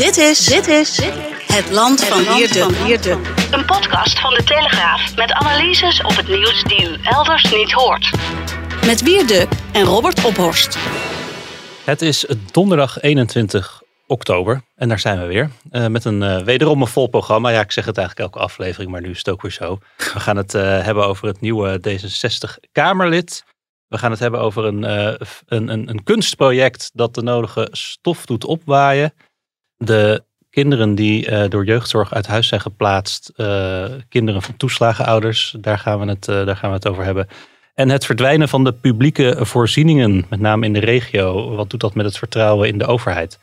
Dit is, dit is het land van Wierde. Een podcast van de Telegraaf met analyses op het nieuws die u elders niet hoort. Met Wierde en Robert Ophorst. Het is donderdag 21 oktober en daar zijn we weer. Uh, met een uh, wederom een vol programma. Ja, ik zeg het eigenlijk elke aflevering, maar nu is het ook weer zo. We gaan het uh, hebben over het nieuwe D66-Kamerlid. We gaan het hebben over een, een, een, een kunstproject dat de nodige stof doet opwaaien de kinderen die uh, door jeugdzorg uit huis zijn geplaatst, uh, kinderen van toeslagenouders, daar gaan, we het, uh, daar gaan we het over hebben. En het verdwijnen van de publieke voorzieningen, met name in de regio. Wat doet dat met het vertrouwen in de overheid?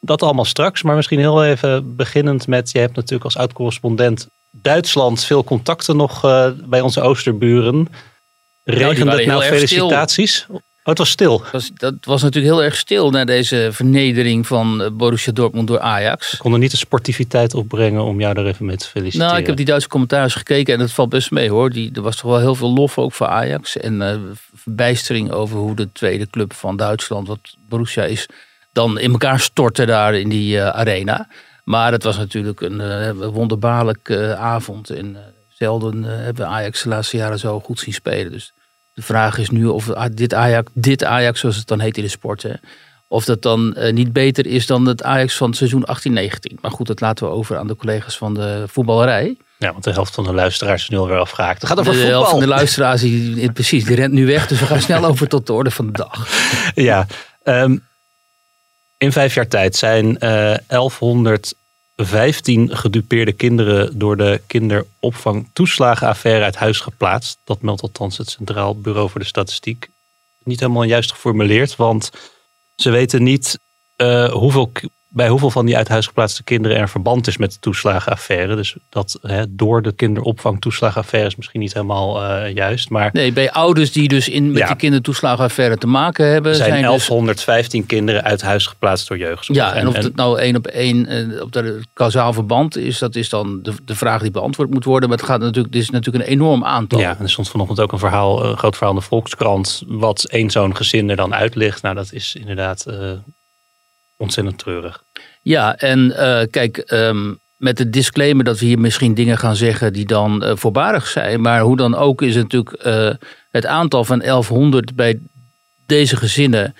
Dat allemaal straks, maar misschien heel even beginnend met, je hebt natuurlijk als oud-correspondent Duitsland veel contacten nog bij onze oosterburen. Regende nou, het nou felicitaties? Stil. Oh, het was stil. Dat was, dat was natuurlijk heel erg stil na deze vernedering van eh, Borussia Dortmund door Ajax. Ik kon er niet de sportiviteit opbrengen om jou daar even mee te feliciteren. Nou, ik heb die Duitse commentaars gekeken en dat valt best mee hoor. Die, er was toch wel heel veel lof ook voor Ajax. En uh, verbijstering over hoe de tweede club van Duitsland, wat Borussia is, dan in elkaar stortte daar in die uh, arena. Maar het was natuurlijk een uh, wonderbaarlijke avond. En zelden hebben we Ajax de laatste jaren zo goed zien spelen. Dus de vraag is nu of dit Ajax, dit Ajax zoals het dan heet in de sport, hè, of dat dan uh, niet beter is dan het Ajax van het seizoen 18-19. Maar goed, dat laten we over aan de collega's van de voetballerij. Ja, want de helft van de luisteraars is nu alweer afgehaakt. Het gaat over de voetbal. De helft van de luisteraars, die, precies, die rent nu weg. Dus we gaan snel over tot de orde van de dag. Ja, um, in vijf jaar tijd zijn uh, eh, 1100 15 gedupeerde kinderen door de kinderopvangtoeslagenaffaire uit huis geplaatst. Dat meldt althans het Centraal Bureau voor de Statistiek. Niet helemaal juist geformuleerd, want ze weten niet uh, hoeveel bij hoeveel van die uit huis geplaatste kinderen er verband is met de toeslagenaffaire. Dus dat hè, door de kinderopvang toeslagenaffaire is misschien niet helemaal uh, juist. Maar nee, bij ouders die dus in, met ja, die kindertoeslagenaffaire te maken hebben. zijn, zijn 1115 dus, kinderen uit huis geplaatst door jeugdzorg. Ja, en of het nou één op één uh, op de kausaal verband is, dat is dan de, de vraag die beantwoord moet worden. Maar het gaat natuurlijk, dit is natuurlijk een enorm aantal. Ja, en er stond vanochtend ook een verhaal, een groot verhaal in de Volkskrant, wat één zo'n gezin er dan uitlicht. Nou, dat is inderdaad uh, ontzettend treurig. Ja, en uh, kijk, um, met de disclaimer dat we hier misschien dingen gaan zeggen die dan uh, voorbarig zijn. Maar hoe dan ook is het natuurlijk uh, het aantal van 1100 bij deze gezinnen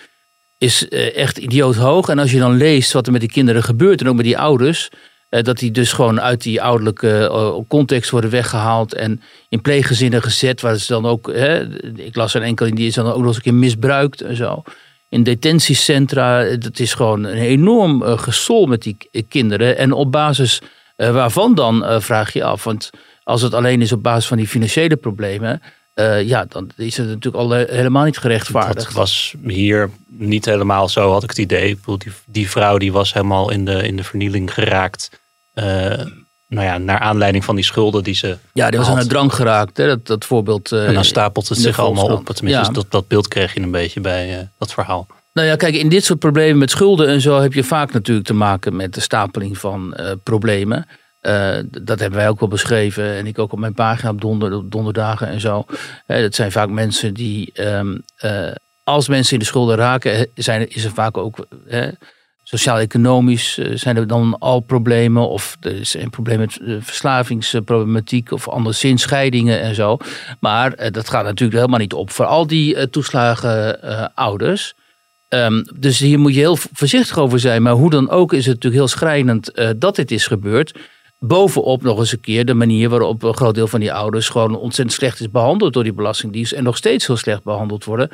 is echt idioot hoog. En als je dan leest wat er met die kinderen gebeurt en ook met die ouders. dat die dus gewoon uit die ouderlijke context worden weggehaald en in pleeggezinnen gezet. Waar ze dan ook, hè, ik las er enkel in, die is dan ook nog eens een keer misbruikt en zo in detentiecentra. Dat is gewoon een enorm uh, gesol met die kinderen. En op basis uh, waarvan dan vraag je af. Want als het alleen is op basis van die financiële problemen. ja, dan is het natuurlijk al helemaal niet gerechtvaardigd. Dat was hier niet helemaal zo, had ik het idee. Die, die vrouw die was helemaal in de, in de vernieling geraakt nou ja, naar aanleiding van die schulden die ze. Ja, die was aan het drank geraakt, hè? Dat, dat voorbeeld. Uh, en dan stapelt het zich allemaal op. Tenminste, ja. dat, dat beeld kreeg je een beetje bij uh, dat verhaal. Nou ja, kijk, in dit soort problemen met schulden en zo heb je vaak natuurlijk te maken met de stapeling van uh, problemen. dat hebben wij ook wel beschreven en ik ook op mijn pagina op donder, donderdagen en zo. dat zijn vaak mensen die, um, als mensen in de schulden raken, zijn, is er vaak ook Sociaal-economisch eh, zijn er dan al problemen. Of er is een probleem met eh, verslavingsproblematiek. Of anderszins scheidingen en zo. Maar eh, dat gaat natuurlijk helemaal niet op voor al die toeslagen ouders. Um, dus hier moet je heel voorzichtig over zijn. Maar hoe dan ook is het natuurlijk heel schrijnend dat dit is gebeurd. Bovenop nog eens een keer de manier waarop een groot deel van die ouders gewoon ontzettend slecht is behandeld door die Belastingdienst. En nog steeds heel slecht behandeld worden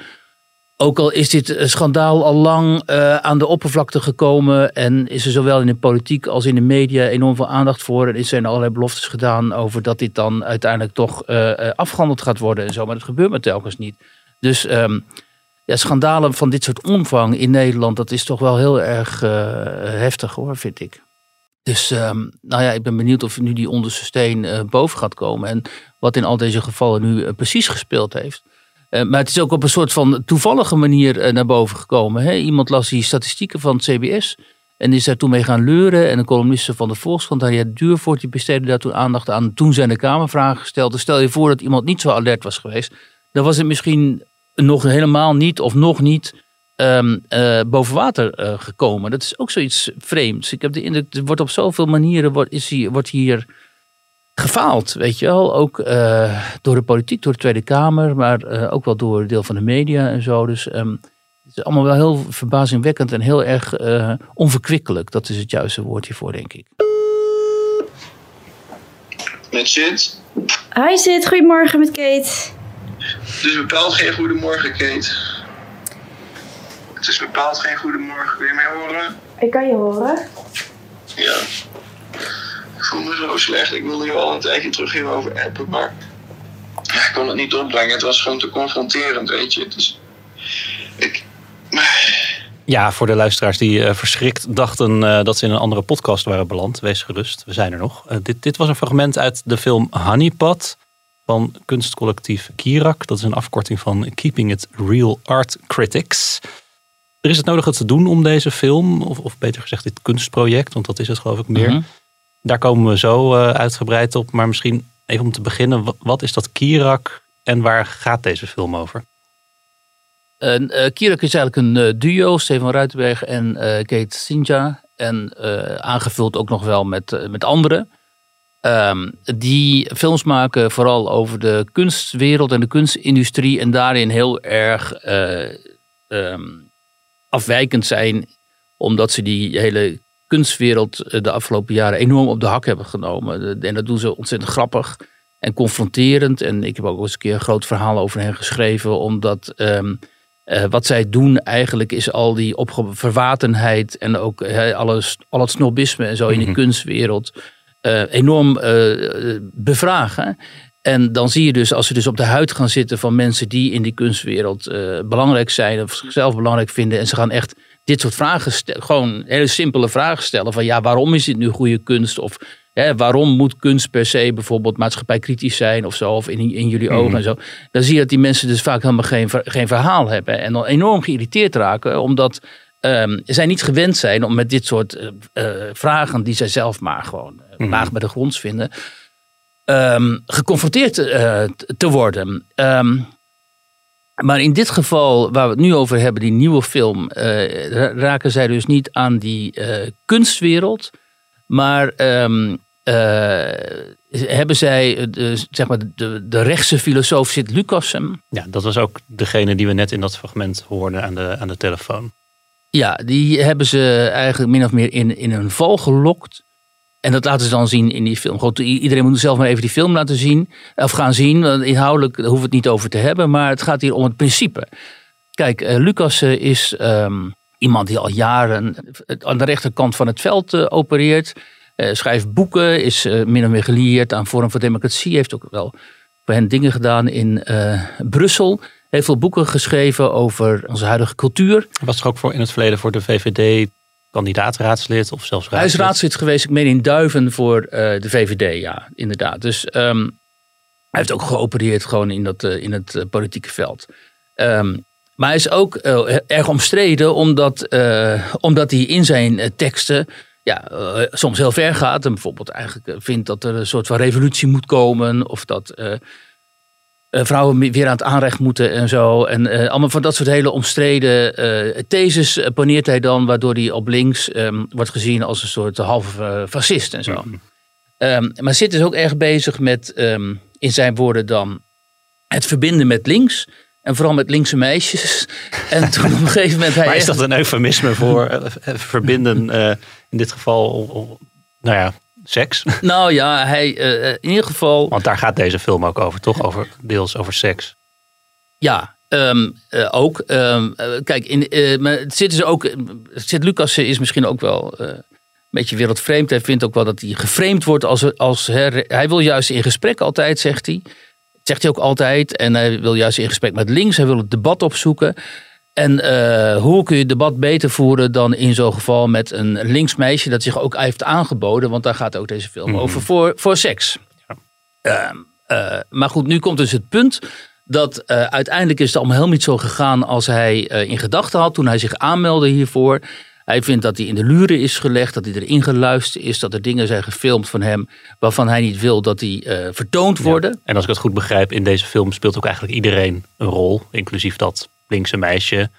ook al is dit schandaal al lang uh, aan de oppervlakte gekomen en is er zowel in de politiek als in de media enorm veel aandacht voor en is er allerlei beloftes gedaan over dat dit dan uiteindelijk toch uh, afgehandeld gaat worden en zo, maar dat gebeurt maar telkens niet. Dus um, ja, schandalen van dit soort omvang in Nederland, dat is toch wel heel erg heftig hoor, vind ik. Dus um, nou ja, ik ben benieuwd of nu die onderste steen boven gaat komen en wat in al deze gevallen nu precies gespeeld heeft. Uh, maar het is ook op een soort van toevallige manier uh, naar boven gekomen. Hè? Iemand las die statistieken van het CBS en is daar toen mee gaan leuren. En een columniste van de Volkskrant, Harriet Duurvoort, die besteedde daar toen aandacht aan. Toen zijn de Kamervragen gesteld. Dus stel je voor dat iemand niet zo alert was geweest. Dan was het misschien nog helemaal niet of nog niet um, uh, boven water gekomen. Dat is ook zoiets vreemds. Ik heb de indruk, er wordt op zoveel manieren wordt, is hier, wordt hier gefaald, weet je wel. Ook uh, door de politiek, door de Tweede Kamer, maar uh, ook wel door een deel van de media en zo. Dus um, het is allemaal wel heel verbazingwekkend en heel erg uh, onverkwikkelijk. Dat is het juiste woord hiervoor, denk ik. Met Sid. Hi Sid, goedemorgen met Kate. Het is bepaald geen goedemorgen, Kate. Het is bepaald geen goedemorgen. Kun je mij horen? Ik kan je horen. Ja. Ik voel me zo slecht. Ik wilde je al een tijdje terug hierover appen, maar ja, ik kon het niet opbrengen. Het was gewoon te confronterend, weet je. Dus ik. Ja, voor de luisteraars die uh, verschrikt dachten uh, dat ze in een andere podcast waren beland, wees gerust, we zijn er nog. Uh, dit, dit was een fragment uit de film Honeypot van kunstcollectief Kirak. Dat is een afkorting van Keeping It Real Art Critics. Er is het nodig te doen om deze film, of, of beter gezegd dit kunstproject, want dat is het geloof ik meer. Mm -hmm. Daar komen we zo uh, uitgebreid op. Maar misschien even om te beginnen. Wat is dat Kirak en waar gaat deze film over? Uh, Kirak is eigenlijk een duo. Stefan Ruitenberg en Kate Sinja. En aangevuld ook nog wel met, met anderen. Um, die films maken vooral over de kunstwereld en de kunstindustrie. En daarin heel erg um, afwijkend zijn. Omdat ze die hele kunstwereld de afgelopen jaren enorm op de hak hebben genomen. En dat doen ze ontzettend grappig en confronterend. En ik heb ook eens een keer een groot verhaal over hen geschreven, omdat um, uh, wat zij doen eigenlijk is al die verwatenheid en ook uh, alles, al het snobisme en zo in de mm-hmm. kunstwereld uh, enorm bevragen. En dan zie je dus, als ze dus op de huid gaan zitten van mensen die in die kunstwereld belangrijk zijn of zichzelf belangrijk vinden en ze gaan echt dit soort vragen stellen. Gewoon hele simpele vragen stellen. Van ja, waarom is dit nu goede kunst? Of hè, waarom moet kunst per se bijvoorbeeld maatschappijkritisch zijn of zo? Of in, in jullie ogen mm. en zo. Dan zie je dat die mensen dus vaak helemaal geen, geen verhaal hebben. En dan enorm geïrriteerd raken. Omdat um, zij niet gewend zijn om met dit soort uh, uh, vragen, die zij zelf maar gewoon uh, laag bij de grond vinden. Um, geconfronteerd te worden. Um, maar in dit geval, waar we het nu over hebben, die nieuwe film, uh, raken zij dus niet aan die uh, kunstwereld. Maar um, uh, hebben zij de, zeg maar de, de rechtse filosoof Sid Lucassen. Ja, dat was ook degene die we net in dat fragment hoorden aan de, aan de telefoon. Ja, die hebben ze eigenlijk min of meer in, in een val gelokt. En dat laten ze dan zien in die film. Goed, iedereen moet zelf maar even die film laten zien. Of gaan zien. Inhoudelijk hoeven we het niet over te hebben. Maar het gaat hier om het principe. Kijk, uh, Lucas uh, is um, iemand die al jaren aan de rechterkant van het veld uh, opereert. schrijft boeken. Is min of meer gelieerd aan Forum voor Democratie. Heeft ook wel voor hen dingen gedaan in Brussel. Heeft veel boeken geschreven over onze huidige cultuur. Was er ook voor in het verleden voor de VVD kandidaatraadslid of zelfs raadslid? Hij is raadslid geweest, ik meen in Duiven voor uh, de VVD, ja, inderdaad. Dus um, hij heeft ook geopereerd gewoon in, dat, uh, in het uh, politieke veld. Um, maar hij is ook erg omstreden omdat, omdat hij in zijn teksten ja, soms heel ver gaat. En bijvoorbeeld eigenlijk vindt dat er een soort van revolutie moet komen. Of dat vrouwen weer aan het aanrecht moeten en zo. En uh, allemaal van dat soort hele omstreden uh, theses poneert hij dan, waardoor hij op links um, wordt gezien als een soort halve fascist en zo. Mm um, maar zit dus ook erg bezig met, um, in zijn woorden dan, het verbinden met links. En vooral met linkse meisjes. En toen op een gegeven moment... Hij maar is dat een eufemisme voor verbinden, in dit geval, nou ja, seks? Nou ja, hij uh, in ieder geval. Want daar gaat deze film ook over, toch? Over, deels over seks. Ja, ehm, eh, ook. Ehm, eh, kijk, in, eh, maar het zit dus ook. Zit Lucas is misschien ook wel eh, een beetje wereldvreemd. Hij vindt ook wel dat hij geframed wordt als. als her, hij wil juist in gesprek altijd, zegt hij. Dat zegt hij ook altijd. En hij wil juist in gesprek met links. Hij wil het debat opzoeken. En eh, hoe kun je het debat beter voeren dan in zo'n geval met een links meisje dat zich ook heeft aangeboden, want daar gaat ook deze film Mhm. over voor, voor seks. Ehm, eh, maar goed, nu komt dus het punt dat eh, uiteindelijk is het allemaal helemaal niet zo gegaan als hij in gedachten had toen hij zich aanmeldde hiervoor. Hij vindt dat hij in de luren is gelegd, dat hij erin geluisterd is, dat er dingen zijn gefilmd van hem waarvan hij niet wil dat die eh, vertoond worden. En als ik het goed begrijp, in deze film speelt ook eigenlijk iedereen een rol. Inclusief dat linkse meisje.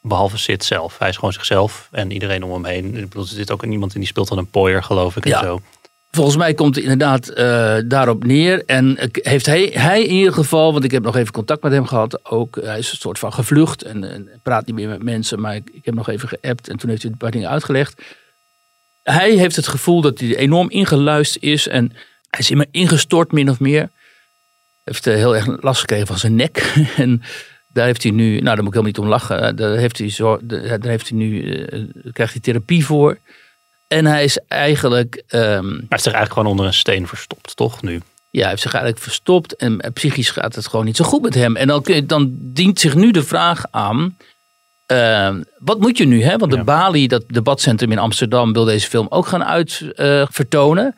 Behalve Sid zelf. Hij is gewoon zichzelf en iedereen om hem heen. Ik bedoel, er zit ook iemand in die speelt dan een pooier, geloof ik. Ja. En zo. Volgens mij komt het inderdaad eh, daarop neer. En eh, heeft hij, hij in ieder geval, want ik heb nog even contact met hem gehad, ook, hij is een soort van gevlucht en, en praat niet meer met mensen, maar ik, heb nog even geappt en toen heeft hij een paar dingen uitgelegd. Hij heeft het gevoel dat hij enorm ingeluisterd is en hij is immer ingestort, min of meer. Heeft eh, heel erg last gekregen van zijn nek. en daar heeft hij nu, nou daar moet ik helemaal niet om lachen, eh, daar heeft hij, zo, daar heeft hij nu, eh, krijgt hij therapie voor. En hij is eigenlijk ehm, Hij is zich eigenlijk gewoon onder een steen verstopt, toch? Nu. ja, hij heeft zich eigenlijk verstopt en eh, psychisch gaat het gewoon niet zo goed met hem. En dan, dan dient zich nu de vraag aan, eh, wat moet je nu? Hè? Want de Ja. Bali, dat debatcentrum in Amsterdam, wil deze film ook gaan uitvertonen. vertonen.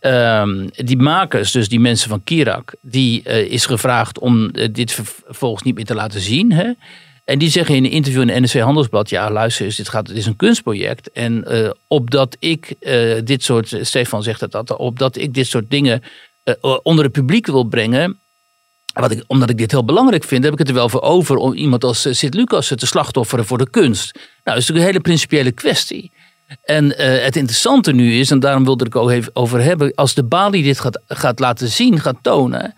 Ehm, die makers, dus die mensen van Kirak, die eh, is gevraagd om eh, dit vervolgens niet meer te laten zien. Hè? En die zeggen in een interview in de NRC Handelsblad: Ja, luister eens, dit, gaat, dit is een kunstproject. En eh, opdat ik eh, dit soort, Stefan zegt het dat, opdat ik dit soort dingen eh, onder het publiek wil brengen. Wat ik, omdat ik dit heel belangrijk vind, heb ik het er wel voor over om iemand als eh, Sint Lucas te slachtofferen voor de kunst. Nou, dat is natuurlijk een hele principiële kwestie. En eh, het interessante nu is, en daarom wilde ik het ook even over hebben, als de Bali dit gaat, gaat laten zien, gaat tonen,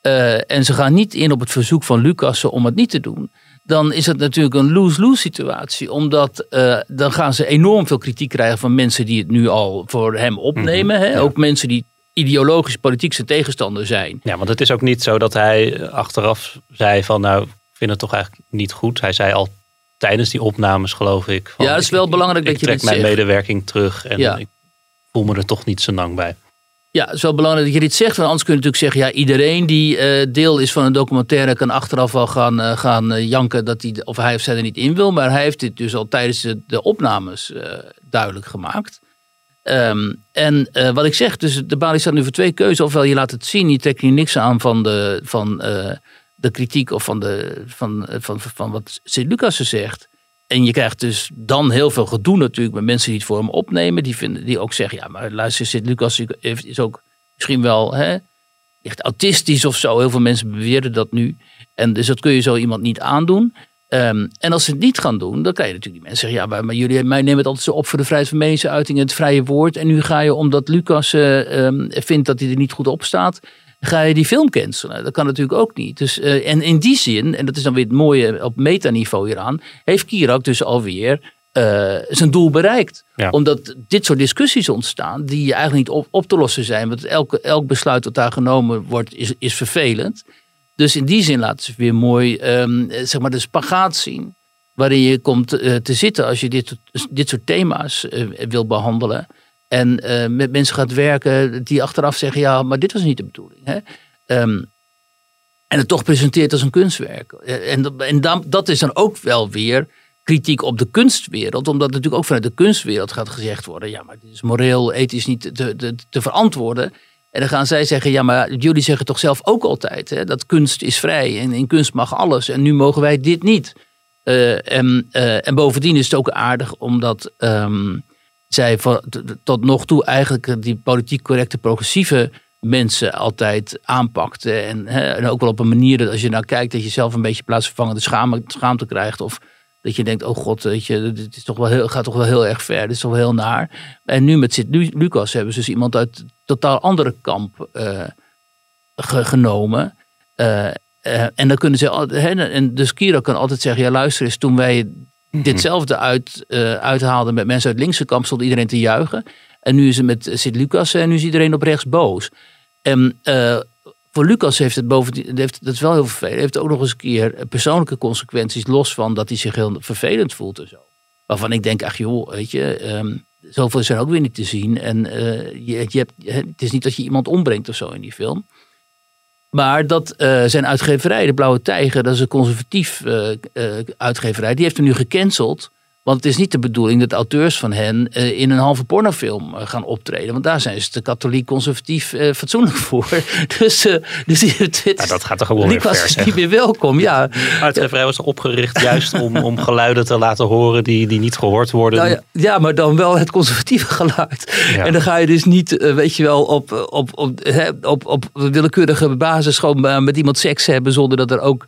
eh, en ze gaan niet in op het verzoek van Lucas om het niet te doen, dan is het natuurlijk een lose-lose situatie. Omdat eh, dan gaan ze enorm veel kritiek krijgen van mensen die het nu al voor hem opnemen. hè? Ook mensen die ideologisch politiek zijn tegenstander zijn. Ja, want het is ook niet zo dat hij achteraf zei van nou, ik vind het toch eigenlijk niet goed. Hij zei al tijdens die opnames, geloof ik. van, Ja, het is ik- wel ik- belangrijk ik dat je trek mijn zegt. medewerking terug en Ja. ik voel me er toch niet zo lang bij. Ja, het is wel belangrijk dat je dit zegt. Want anders kun je natuurlijk zeggen... ja, iedereen die eh, deel is van een documentaire... kan achteraf wel gaan, eh, gaan eh, janken dat hij, of hij of zij er niet in wil. Maar hij heeft dit dus al tijdens de, opnames duidelijk gemaakt. Ehm, en wat ik zeg, dus de balie staat nu voor twee keuzes. Ofwel je laat het zien, je trekt hier niks aan van de, van, de kritiek... of van, de, van, van, van, van wat Sint-Lucas zegt... En je krijgt dus dan heel veel gedoe natuurlijk met mensen die het voor hem opnemen. Die, vinden, die ook zeggen, ja maar luister, Sint-Lucas is ook misschien wel hè, echt autistisch of zo. Heel veel mensen beweren dat nu. En dus dat kun je zo iemand niet aandoen. Ehm, en als ze het niet gaan doen, dan kan je natuurlijk die mensen zeggen... ja, maar, maar jullie mij nemen het altijd zo op voor de vrijheid van meningsuiting... en het vrije woord. En nu ga je, omdat Lucas eh, ehm, vindt dat hij er niet goed op staat... ga je die film cancelen. Dat kan natuurlijk ook niet. Dus, eh, en in die zin, en dat is dan weer het mooie op metaniveau hieraan... heeft Kirak dus alweer eh, zijn doel bereikt. Ja. Omdat dit soort discussies ontstaan... die eigenlijk niet op, op te lossen zijn. Want elke, elk besluit dat daar genomen wordt, is, is vervelend... Dus in die zin laten ze weer mooi ehm, zeg maar de spagaat zien. Waarin je komt eh, te zitten als je dit, dit soort thema's eh, wil behandelen. En eh, met mensen gaat werken die achteraf zeggen: ja, maar dit was niet de bedoeling. Hè? Ehm, en het toch presenteert als een kunstwerk. Eh, En, en dan, dat is dan ook wel weer kritiek op de kunstwereld. Omdat natuurlijk ook vanuit de kunstwereld gaat gezegd worden: ja, maar dit is moreel, ethisch niet te, te, te verantwoorden. En dan gaan zij zeggen, ja, maar jullie zeggen toch zelf ook altijd hè, dat kunst is vrij en in kunst mag alles en nu mogen wij dit niet. Eh, en, en bovendien is het ook aardig omdat ehm, zij van- tot nog toe eigenlijk die politiek correcte progressieve mensen altijd aanpakte. En, hè, en ook wel op een manier dat als je nou kijkt dat je zelf een beetje plaatsvervangende schaamte, krijgt of dat je denkt, oh god, weet je, dit is toch wel heel, gaat toch wel heel erg ver. Dit is toch wel heel naar. En nu met Sint Lu- Lucas hebben ze dus iemand uit een totaal andere kamp eh, ge- genomen. Eh, eh, en dan kunnen ze, hè, en dus Kira kan altijd zeggen, ja luister eens, toen wij ditzelfde uit, eh, uithaalden met mensen uit linkse kamp, stond iedereen te juichen. En nu is het met Sint Lucas en nu is iedereen op rechts boos. En eh, voor Lucas heeft het bovendien, heeft, dat is wel heel vervelend, heeft ook nog eens een keer persoonlijke consequenties, los van dat hij zich heel vervelend voelt en zo. Waarvan ik denk, ach joh, weet je, ehm, zoveel is er ook weer niet te zien. En uh, je, je hebt, het is niet dat je iemand ombrengt of zo in die film. Maar dat uh, zijn uitgeverij, de Blauwe Tijger, dat is een conservatief uh, uitgeverij, die heeft hem nu gecanceld. Want het is niet de bedoeling dat auteurs van hen uh, in een halve pornofilm uh, gaan optreden. Want daar zijn ze te katholiek conservatief uh, fatsoenlijk voor. dus dus dit, ja, dat gaat toch gewoon weer was vers, niet meer welkom. Ja. Uitgeverij was opgericht juist om, om geluiden te laten horen die, die niet gehoord worden. Nou ja, ja, maar dan wel het conservatieve geluid. Ja. En dan ga je dus niet, weet je wel, op, op, op, op, op, op willekeurige basis gewoon met iemand seks hebben zonder dat er ook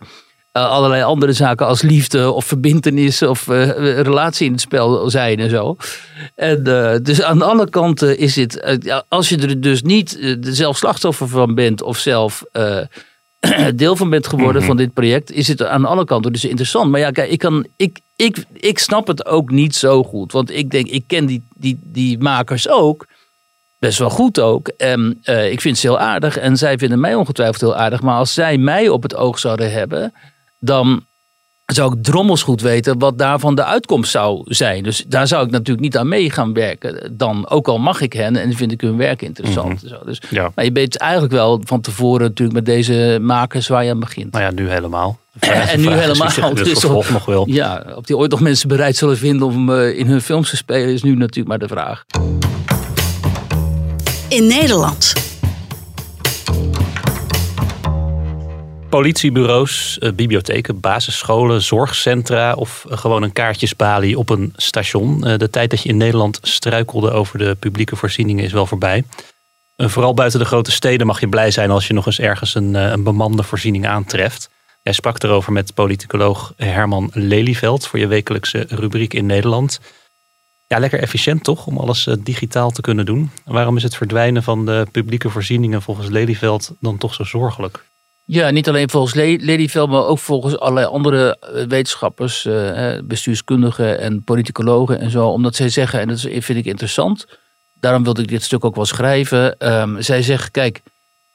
allerlei andere zaken als liefde of verbindenis of uh, relatie in het spel zijn en zo. En dus aan de andere kant is het, als je er dus niet zelf slachtoffer van bent of zelf deel van bent geworden mm -hmm. van dit project, is het aan de andere kant dus interessant. Maar ja, kijk, ik, kan, ik, ik, ik snap het ook niet zo goed. Want ik denk, ik ken die, die, die makers ook. Best wel goed ook. En ik vind ze heel aardig. En zij vinden mij ongetwijfeld heel aardig. Maar als zij mij op het oog zouden hebben dan zou ik drommels goed weten wat daarvan de uitkomst zou zijn. Dus daar zou ik natuurlijk niet aan mee gaan werken. Dan, ook al mag ik hen en vind ik hun werk interessant. Mm -hmm. dus, ja. Maar je weet eigenlijk wel van tevoren natuurlijk met deze makers waar je aan begint. Nou ja, nu helemaal. En nu helemaal. Dus dus of, nog wel. Ja, of die ooit nog mensen bereid zullen vinden om uh, in hun films te spelen is nu natuurlijk maar de vraag. In Nederland. Politiebureaus, uh, bibliotheken, basisscholen, zorgcentra of uh, gewoon een kaartjesbalie op een station. Uh, de tijd dat je in Nederland struikelde over de publieke voorzieningen is wel voorbij. vooral buiten de grote steden mag je blij zijn als je nog eens ergens een, een bemande voorziening aantreft. Jij sprak erover met politicoloog Herman Lelyveld voor je wekelijkse rubriek in Nederland. Ja, lekker efficiënt toch om alles digitaal te kunnen doen. Waarom is het verdwijnen van de publieke voorzieningen volgens Lelyveld dan toch zo zorgelijk? Ja, niet alleen volgens Ladyveld, maar ook volgens allerlei andere wetenschappers, bestuurskundigen en politicologen en zo. Omdat zij zeggen, en dat vind ik interessant, daarom wilde ik dit stuk ook wel schrijven. Um, zij zeggen, kijk,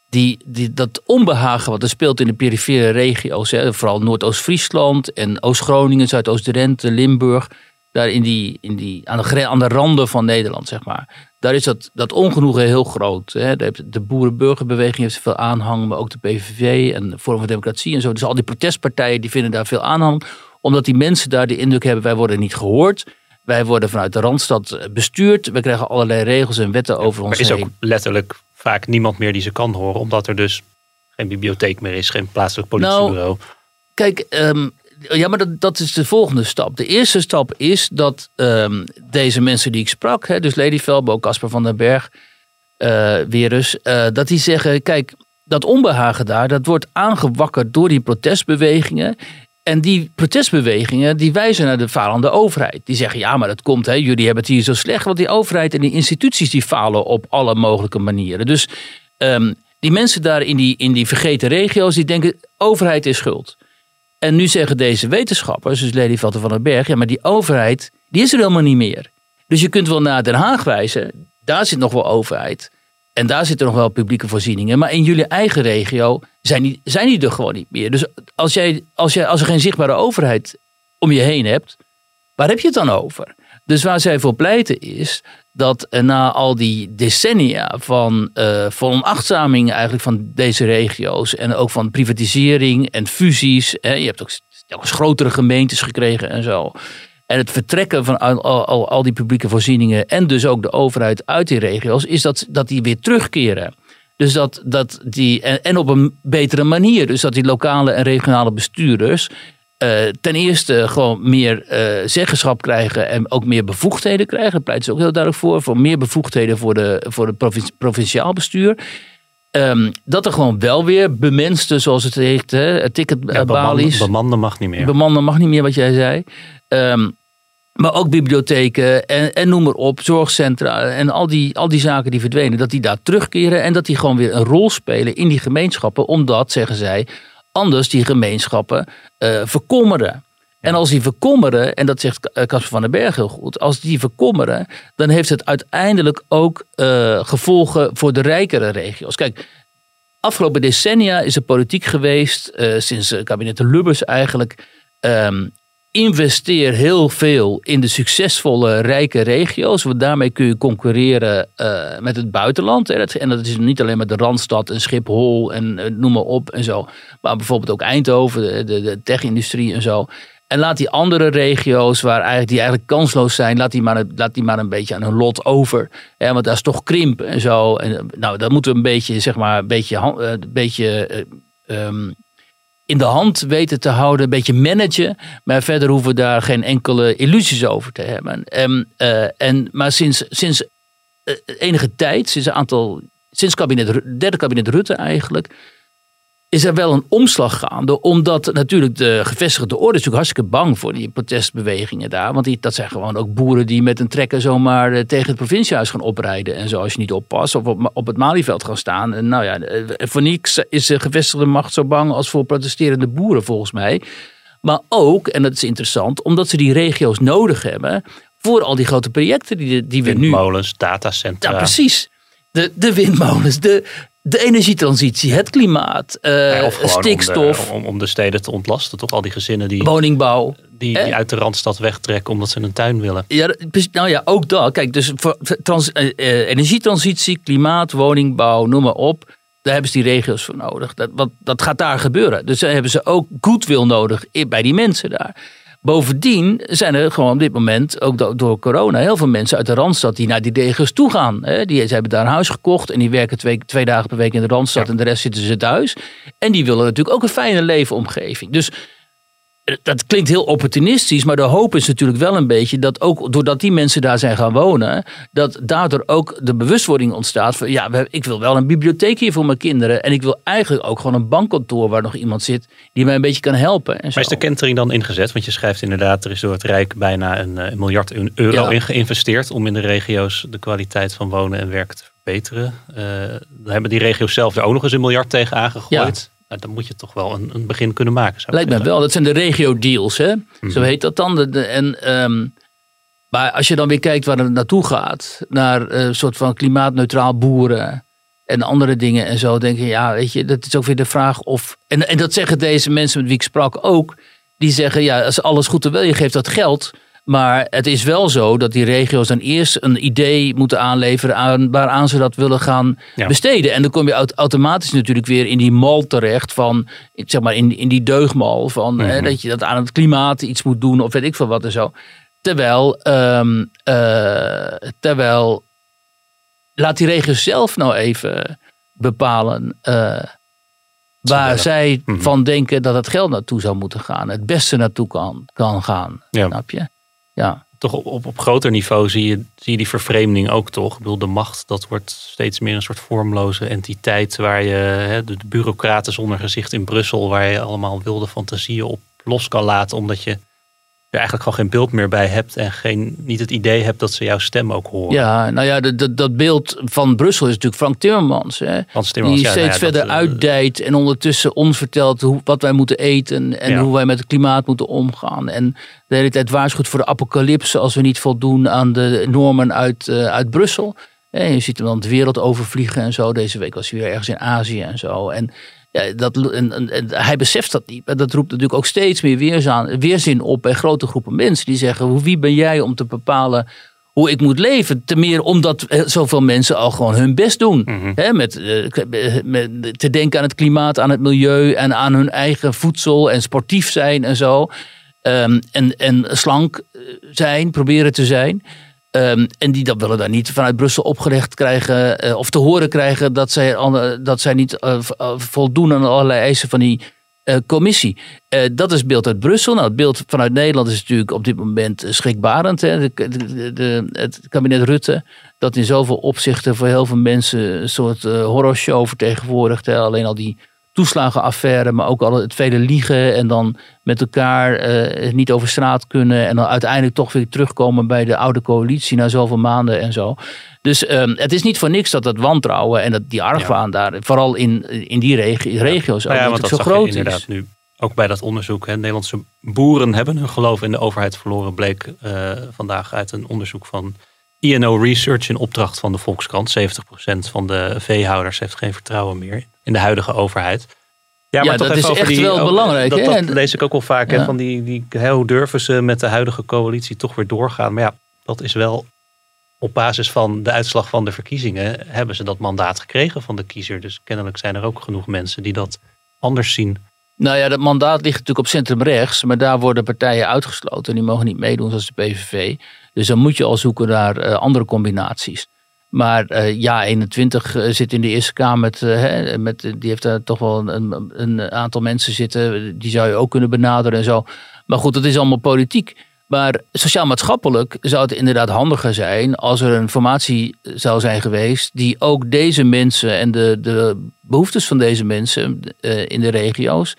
die, die, dat onbehagen wat er speelt in de perifere regio's, vooral Noordoost-Friesland en Oost-Groningen, Zuidoost-Drenthe, Limburg, daar in die, in die, aan, de, aan de randen van Nederland, zeg maar daar is dat, dat ongenoegen heel groot. Hè. De boerenburgerbeweging heeft veel aanhang, maar ook de PVV en de Vorm van Democratie en zo. Dus al die protestpartijen die vinden daar veel aanhang, omdat die mensen daar de indruk hebben, wij worden niet gehoord. Wij worden vanuit de Randstad bestuurd. We krijgen allerlei regels en wetten over ons heen. Er is ook letterlijk vaak niemand meer die ze kan horen, omdat er dus geen bibliotheek meer is, geen plaatselijk politiebureau. Nou, kijk, um, ja, maar dat, is de volgende stap. De eerste stap is dat um, deze mensen die ik sprak, hè, dus Lady Velbo, Casper van den Berg, uh, Werus, uh, dat die zeggen: kijk, dat onbehagen daar, dat wordt aangewakkerd door die protestbewegingen. En die protestbewegingen die wijzen naar de falende overheid. Die zeggen, ja, maar dat komt, hè, jullie hebben het hier zo slecht. Want die overheid en die instituties die falen op alle mogelijke manieren. Dus um, die mensen daar in die, in die vergeten regio's, die denken, overheid is schuld. En nu zeggen deze wetenschappers, dus Lady Vatten van den Berg, ja, maar die overheid, die is er helemaal niet meer. Dus je kunt wel naar Den Haag wijzen, daar zit nog wel overheid. En daar zitten nog wel publieke voorzieningen. Maar in jullie eigen regio zijn die, zijn die er gewoon niet meer. Dus als, jij, als, jij, als er geen zichtbare overheid om je heen hebt, waar heb je het dan over? Dus waar zij voor pleiten is dat na al die decennia van uh, onachtzaming eigenlijk van deze regio's en ook van privatisering en fusies, hè, je hebt ook telkens grotere gemeentes gekregen en zo. En het vertrekken van al, al, al, die publieke voorzieningen en dus ook de overheid uit die regio's, is dat, dat die weer terugkeren. Dus dat, dat die, en op een betere manier. Dus dat die lokale en regionale bestuurders uh, ten eerste gewoon meer uh, zeggenschap krijgen en ook meer bevoegdheden krijgen. Daar pleit ze ook heel duidelijk voor. Voor meer bevoegdheden voor de, voor de provinci provinciaal bestuur. Um, dat er gewoon wel weer bemenste, zoals het heet, hè, ticketbalies. Ja, bemanden mag niet meer. Bemanden mag niet meer, wat jij zei. Um, maar ook bibliotheken en, en noem maar op, zorgcentra en al die, al die zaken die verdwenen, dat die daar terugkeren en dat die gewoon weer een rol spelen in die gemeenschappen, omdat, zeggen zij, anders die gemeenschappen uh, verkommeren. En als die verkommeren, en dat zegt Casper van den Berg heel goed, als die verkommeren, dan heeft het uiteindelijk ook uh, gevolgen voor de rijkere regio's. Kijk, afgelopen decennia is er politiek geweest, eh, sinds het kabinet de Lubbers eigenlijk. ehm, investeer heel veel in de succesvolle rijke regio's. Want daarmee kun je concurreren eh, met het buitenland. En dat is niet alleen maar de Randstad en Schiphol en eh, noem maar op en zo. Maar bijvoorbeeld ook Eindhoven, de, de tech-industrie en zo. En laat die andere regio's waar eigenlijk, die eigenlijk kansloos zijn, laat die, maar, laat die maar een beetje aan hun lot over. Hè, want daar is toch krimp en zo. En, eh, nou, dat moeten we een beetje, zeg maar, een beetje, een beetje eh, ehm, in de hand weten te houden, een beetje managen. Maar verder hoeven we daar geen enkele illusies over te hebben. En, eh, en, maar sinds, sinds eh, enige tijd, sinds een aantal, sinds kabinet, derde kabinet Rutte eigenlijk, is er wel een omslag gaande. Omdat natuurlijk de gevestigde orde is natuurlijk hartstikke bang voor die protestbewegingen daar. Want die, dat zijn gewoon ook boeren die met een trekker zomaar eh, tegen het provinciehuis gaan oprijden. En zo als je niet oppast of op, op het Malieveld gaan staan. En nou ja, eh, voor niks is de gevestigde macht zo bang als voor protesterende boeren volgens mij. Maar ook, en dat is interessant, omdat ze die regio's nodig hebben voor al die grote projecten die, die we nu Windmolens, datacentra. ja, precies. De, de windmolens, de, de energietransitie, het klimaat, Ja, gewoon stikstof, Om de, om, om de steden te ontlasten. Toch al die gezinnen die, woningbouw. die, die uit de Randstad wegtrekken omdat ze een tuin willen. Ja, nou ja, ook dat. Kijk, dus trans, eh, eh, energietransitie, klimaat, woningbouw, noem maar op. Daar hebben ze die regio's voor nodig. Dat, wat, dat gaat daar gebeuren. Dus daar hebben ze ook goodwill nodig bij die mensen daar. Bovendien zijn er gewoon op dit moment, ook do- door corona, heel veel mensen uit de Randstad die naar die regio's toe gaan. Hè. Die, ze hebben daar een huis gekocht en die werken twee, twee dagen per week in de Randstad en de rest zitten ze thuis. En die willen natuurlijk ook een fijne leefomgeving. Dus dat klinkt heel opportunistisch, maar de hoop is natuurlijk wel een beetje dat ook doordat die mensen daar zijn gaan wonen, dat daardoor ook de bewustwording ontstaat van ja, ik wil wel een bibliotheek hier voor mijn kinderen en ik wil eigenlijk ook gewoon een bankkantoor waar nog iemand zit die mij een beetje kan helpen. En zo. Maar is de kentering dan ingezet? Want je schrijft inderdaad, er is door het Rijk bijna een, eh, een miljard euro Ja. in geïnvesteerd om in de regio's de kwaliteit van wonen en werken te verbeteren. Eh, dan hebben die regio's zelf er ook nog eens een miljard tegen aangegooid. Nou, dan moet je toch wel een, een begin kunnen maken. Lijkt mij zeggen. wel. Dat zijn de regio deals, hè? Mhm. Zo heet dat dan. De- de- en, ehm, maar als je dan weer kijkt waar het naartoe gaat, naar eh, een soort van klimaatneutraal boeren en andere dingen en zo, denk je, ja, weet je, dat is ook weer de vraag of. En, en dat zeggen deze mensen met wie ik sprak ook. Die zeggen, ja, als alles goed en wel, je geeft dat geld. Maar het is wel zo dat die regio's dan eerst een idee moeten aanleveren aan, waaraan ze dat willen gaan Ja. besteden. En dan kom je aut- automatisch natuurlijk weer in die mal terecht van, zeg maar, in, in die deugmal van hè, Mhm. dat je dat aan het klimaat iets moet doen of weet ik veel wat en zo. Terwijl, ehm, eh, terwijl laat die regio's zelf nou even bepalen eh, waar zij Mhm. van denken dat het geld naartoe zou moeten gaan. Het beste naartoe kan, kan gaan. Ja. Snap je? Ja. Toch op, op, op groter niveau zie je, zie je die vervreemding ook toch. Ik bedoel, de macht, dat wordt steeds meer een soort vormloze entiteit. Waar je hè, de, de bureaucraten zonder gezicht in Brussel, waar je allemaal wilde fantasieën op los kan laten. Omdat je er eigenlijk gewoon geen beeld meer bij hebt. En geen, niet het idee hebt dat ze jouw stem ook horen. ja, nou ja, dat, dat, dat beeld van Brussel is natuurlijk Frank Timmermans. Hè? Frans Timmermans, die ja, nou steeds ja, dat, verder eh, uitdijt en ondertussen ons vertelt hoe, wat wij moeten eten en Ja. hoe wij met het klimaat moeten omgaan. En de hele tijd waarschuwt voor de apocalypse als we niet voldoen aan de normen uit, eh, uit Brussel. En je ziet hem dan de wereld overvliegen en zo. Deze week was hij weer ergens in Azië en zo. En, ja, dat, en, en, en hij beseft dat niet. Maar dat roept natuurlijk ook steeds meer weerzaan, weerzin op bij grote groepen mensen. Die zeggen, "Hoe- wie ben jij om te bepalen hoe ik moet leven. Ten meer omdat eh, zoveel mensen al gewoon hun best doen. Mhm. Met, eh, met te denken aan het klimaat, aan het milieu en aan hun eigen voedsel en sportief zijn en zo. Ehm, en, en slank eh, zijn, proberen te zijn. Ehm, en die dat willen dan niet vanuit Brussel opgelegd krijgen eh, of te horen krijgen dat zij, dat zij niet eh, eh, voldoen aan allerlei eisen van die commissie. Dat is beeld uit Brussel. Nou, het beeld vanuit Nederland is natuurlijk op dit moment schrikbarend. Hè? De, de, het kabinet Rutte, dat in zoveel opzichten voor heel veel mensen een soort horrorshow vertegenwoordigt. Alleen al die toeslagenaffaire, maar ook al het vele liegen en dan met elkaar eh, niet over straat kunnen en dan uiteindelijk toch weer terugkomen bij de oude coalitie na zoveel maanden en zo. Dus ehm, het is niet voor niks dat dat wantrouwen en dat die argwaan daar, vooral in, in die regi- regio's, ook Nou ja, want dat zo groot inderdaad is. nu ook bij dat onderzoek. Hè. Nederlandse boeren hebben hun geloof in de overheid verloren, bleek eh, vandaag uit een onderzoek van INO Research in opdracht van de Volkskrant. 70% van de veehouders heeft geen vertrouwen meer in de huidige overheid. Ja, Ja, dat is echt wel belangrijk, Dat, hè? dat lees ik ook wel vaak. Hè, van die, die, hoe durven ze met de huidige coalitie toch weer doorgaan? Maar ja, dat is wel op basis van de uitslag van de verkiezingen hebben ze dat mandaat gekregen van de kiezer. Dus kennelijk zijn er ook genoeg mensen die dat anders zien. Nou ja, dat mandaat ligt natuurlijk op centrumrechts, maar daar worden partijen uitgesloten. Die mogen niet meedoen, zoals de PVV. Dus dan moet je al zoeken naar eh, andere combinaties. Maar eh, ja, 21 eh, zit in de Eerste Kamer. Met, eh, hè, met, die heeft daar toch wel een, een aantal mensen zitten. Die zou je ook kunnen benaderen en zo. Maar goed, dat is allemaal politiek. Maar sociaal-maatschappelijk zou het inderdaad handiger zijn als er een formatie zou zijn geweest die ook deze mensen en de, de behoeftes van deze mensen in de regio's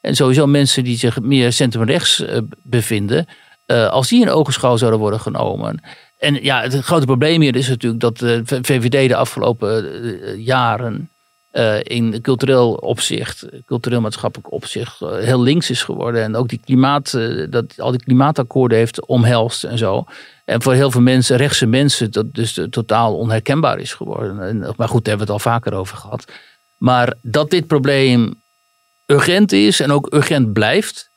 en sowieso mensen die zich meer centrumrechts bevinden, als die in ogenschouw zouden worden genomen. En ja, het grote probleem hier is natuurlijk dat de VVD de afgelopen eh, jaren eh, in cultureel opzicht, cultureel maatschappelijk opzicht, eh, heel links is geworden. En ook die klimaat, eh, dat al die klimaatakkoorden heeft omhelst en zo. En voor heel veel mensen, rechtse mensen, dat dus eh, totaal onherkenbaar is geworden. En, maar goed, daar hebben we het al vaker over gehad. Maar dat dit probleem urgent is en ook urgent blijft.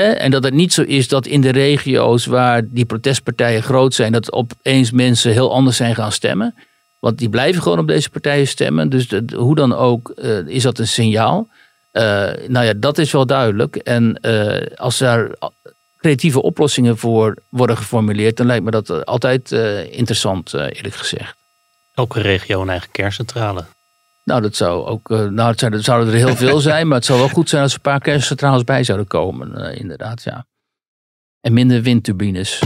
En dat het niet zo is dat in de regio's waar die protestpartijen groot zijn, dat opeens mensen heel anders zijn gaan stemmen. Want die blijven gewoon op deze partijen stemmen. Dus hoe dan ook eh, is dat een signaal. Eh, nou ja, dat is wel duidelijk. En eh, als daar creatieve oplossingen voor worden geformuleerd, dan lijkt me dat altijd interessant, eerlijk gezegd. Elke regio een eigen kerncentrale. Nou, dat zou ook. eh, nou, het zou- zouden er heel veel zijn, maar het zou wel goed zijn als er een paar kerncentrales bij zouden komen, eh, inderdaad, ja. En minder windturbines.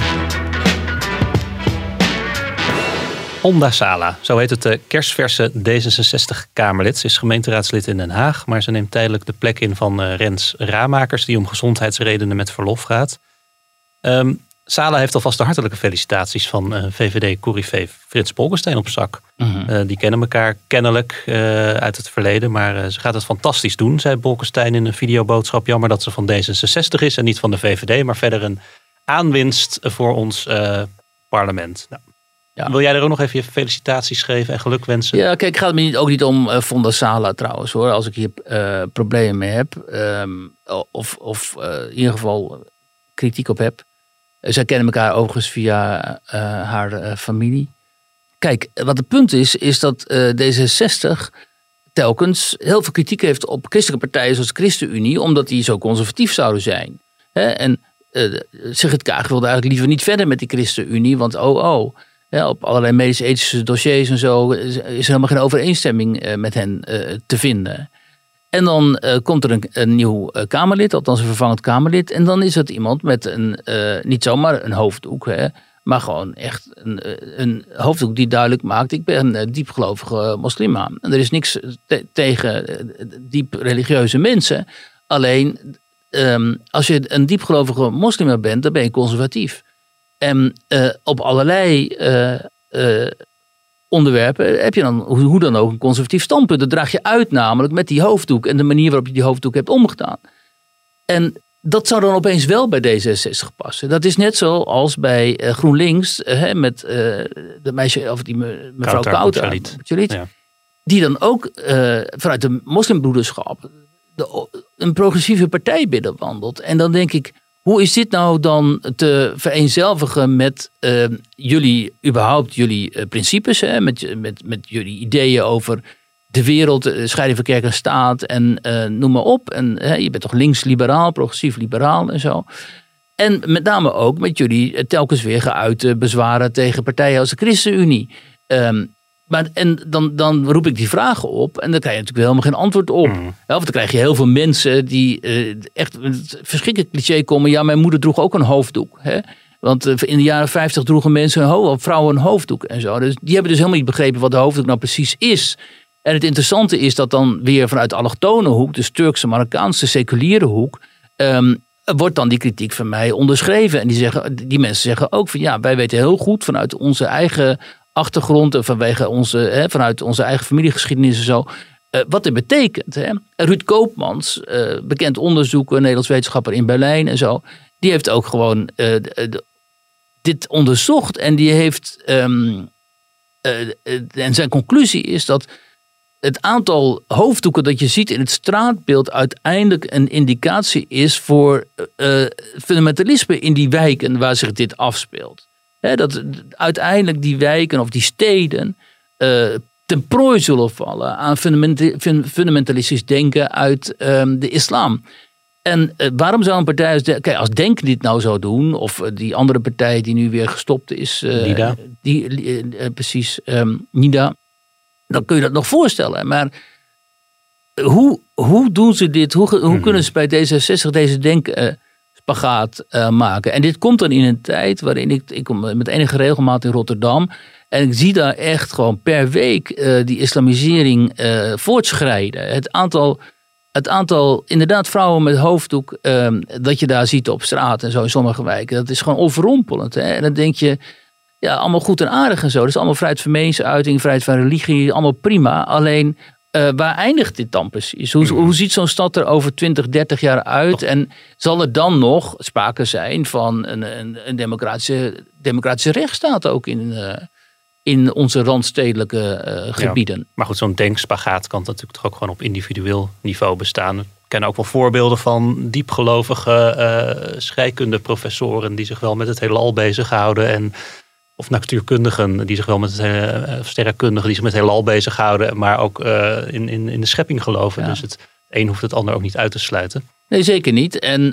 Onda Sala, zo heet het de kerstverse D66-Kamerlid. Ze is gemeenteraadslid in Den Haag, maar ze neemt tijdelijk de plek in van eh, Rens Ramakers, die om gezondheidsredenen met verlof gaat. Ehm, Sala heeft alvast de hartelijke felicitaties van eh, VVD-corrivé Frits Bolkestein op zak. Mhm. Eh, die kennen elkaar kennelijk eh, uit het verleden, maar ze gaat het fantastisch doen, zei Bolkestein in een videoboodschap. Jammer dat ze van D66 is en niet van de VVD, maar verder een aanwinst voor ons parlement. Nou, Ja. Wil jij er ook nog even je felicitaties geven en geluk wensen? Ja, kijk, het gaat me niet, ook niet om eh Fonda Sala trouwens hoor. Als ik hier problemen mee heb, ehm, of, of in ieder geval kritiek op heb. Zij kennen elkaar overigens via eh, haar eh, familie. Kijk, wat het punt is, is dat eh, D66 telkens heel veel kritiek heeft op christelijke partijen zoals de ChristenUnie, omdat die zo conservatief zouden zijn. Hè? En eh Sigrid Kaag wilde eigenlijk liever niet verder met die ChristenUnie, want oh oh. Ja, op allerlei medisch-ethische dossiers en zo is helemaal geen overeenstemming met hen te vinden. En dan eh, komt er een, nieuw eh, Kamerlid, althans een vervangend Kamerlid. En dan is het iemand met een, eh, niet zomaar een hoofddoek, hè, maar gewoon echt een, een hoofddoek die duidelijk maakt: ik ben een diepgelovige moslima. En er is niks te- tegen diep religieuze mensen. Alleen ehm, als je een diepgelovige moslima bent, dan ben je conservatief. En op allerlei onderwerpen heb je dan hoe dan ook een conservatief standpunt. Dat draag je uit namelijk met die hoofddoek en de manier waarop je die hoofddoek hebt omgedaan. En dat zou dan opeens wel bij D66 passen. Dat is net zoals bij eh, GroenLinks eh, hè, met eh, de meisje, of die me- mevrouw Kouter Ja. Die dan ook vanuit de moslimbroederschap de, een progressieve partij binnenwandelt. En dan denk ik, hoe is dit nou dan te vereenzelvigen met eh, jullie, überhaupt jullie eh, principes, hè? Met, met, met jullie ideeën over de wereld, eh, scheiding van kerk en staat en eh, noem maar op. En je bent toch links-liberaal, progressief-liberaal en zo. En met name ook met jullie telkens weer geuite bezwaren tegen partijen als de ChristenUnie. Ehm, maar, en dan, dan roep ik die vragen op en dan krijg je natuurlijk helemaal geen antwoord op. Ja, of dan krijg je heel veel mensen die eh, echt verschrikkelijk cliché komen. Ja, mijn moeder droeg ook een hoofddoek. Hè? Want eh, in de jaren 50 droegen mensen, een vrouwen een hoofddoek en zo. Dus die hebben dus helemaal niet begrepen wat de hoofddoek nou precies is. En het interessante is dat dan weer vanuit de allochtone hoek, dus Turkse, Marokkaanse, seculiere hoek, ehm, wordt dan die kritiek van mij onderschreven. En die, zeggen, die mensen zeggen ook van ja, wij weten heel goed vanuit onze eigen achtergrond en vanwege onze, hè, vanuit onze eigen familiegeschiedenis en zo, eh, wat dit betekent. Hè. Ruud Koopmans, eh, bekend onderzoeker, Nederlands wetenschapper in Berlijn en zo, die heeft ook gewoon de- dit onderzocht en die heeft, eh, en zijn conclusie is dat het aantal hoofddoeken dat je ziet in het straatbeeld uiteindelijk een indicatie is voor uh, fundamentalisme in die wijken waar zich dit afspeelt. Dat uiteindelijk die wijken of die steden uh, ten prooi zullen vallen aan fundamentalistisch denken uit um, de islam. En uh, waarom zou een partij als, de, kijk, als Denk dit nou zou doen, of die andere partij die nu weer gestopt is, Nida. Die, precies, um, Nida dan kun je dat nog voorstellen. Maar hoe, hoe doen ze dit? Hoe, hoe mhm. kunnen ze bij D66 deze denkspagaat uh, maken? En dit komt dan in een tijd waarin ik, ik kom met enige regelmaat in Rotterdam. En ik zie daar echt gewoon per week uh, die islamisering uh, voortschrijden. Het aantal, het aantal, inderdaad, vrouwen met hoofddoek, ehm, dat je daar ziet op straat en zo in sommige wijken, dat is gewoon overrompelend. Hè? En dan denk je, ja, allemaal goed en aardig en zo. Dus allemaal vrijheid van meningsuiting, vrijheid van religie, allemaal prima. Alleen, uh, waar eindigt dit dan precies? Hoe, hoe ziet zo'n stad er over 20, 30 jaar uit? En zal er dan nog sprake zijn van een, een, een democratische, democratische rechtsstaat ook in, uh, in onze randstedelijke uh, gebieden? Ja, maar goed, zo'n denkspagaat kan natuurlijk toch ook gewoon op individueel niveau bestaan. Ik ken ook wel voorbeelden van diepgelovige scheikundeprofessoren die zich wel met het heelal bezighouden en of natuurkundigen die zich wel met het uh, sterrenkundigen die zich met heelal bezighouden, maar ook uh, in, in, in de schepping geloven. Dus het een hoeft het ander ook niet uit te sluiten. Nee, zeker niet. En uh,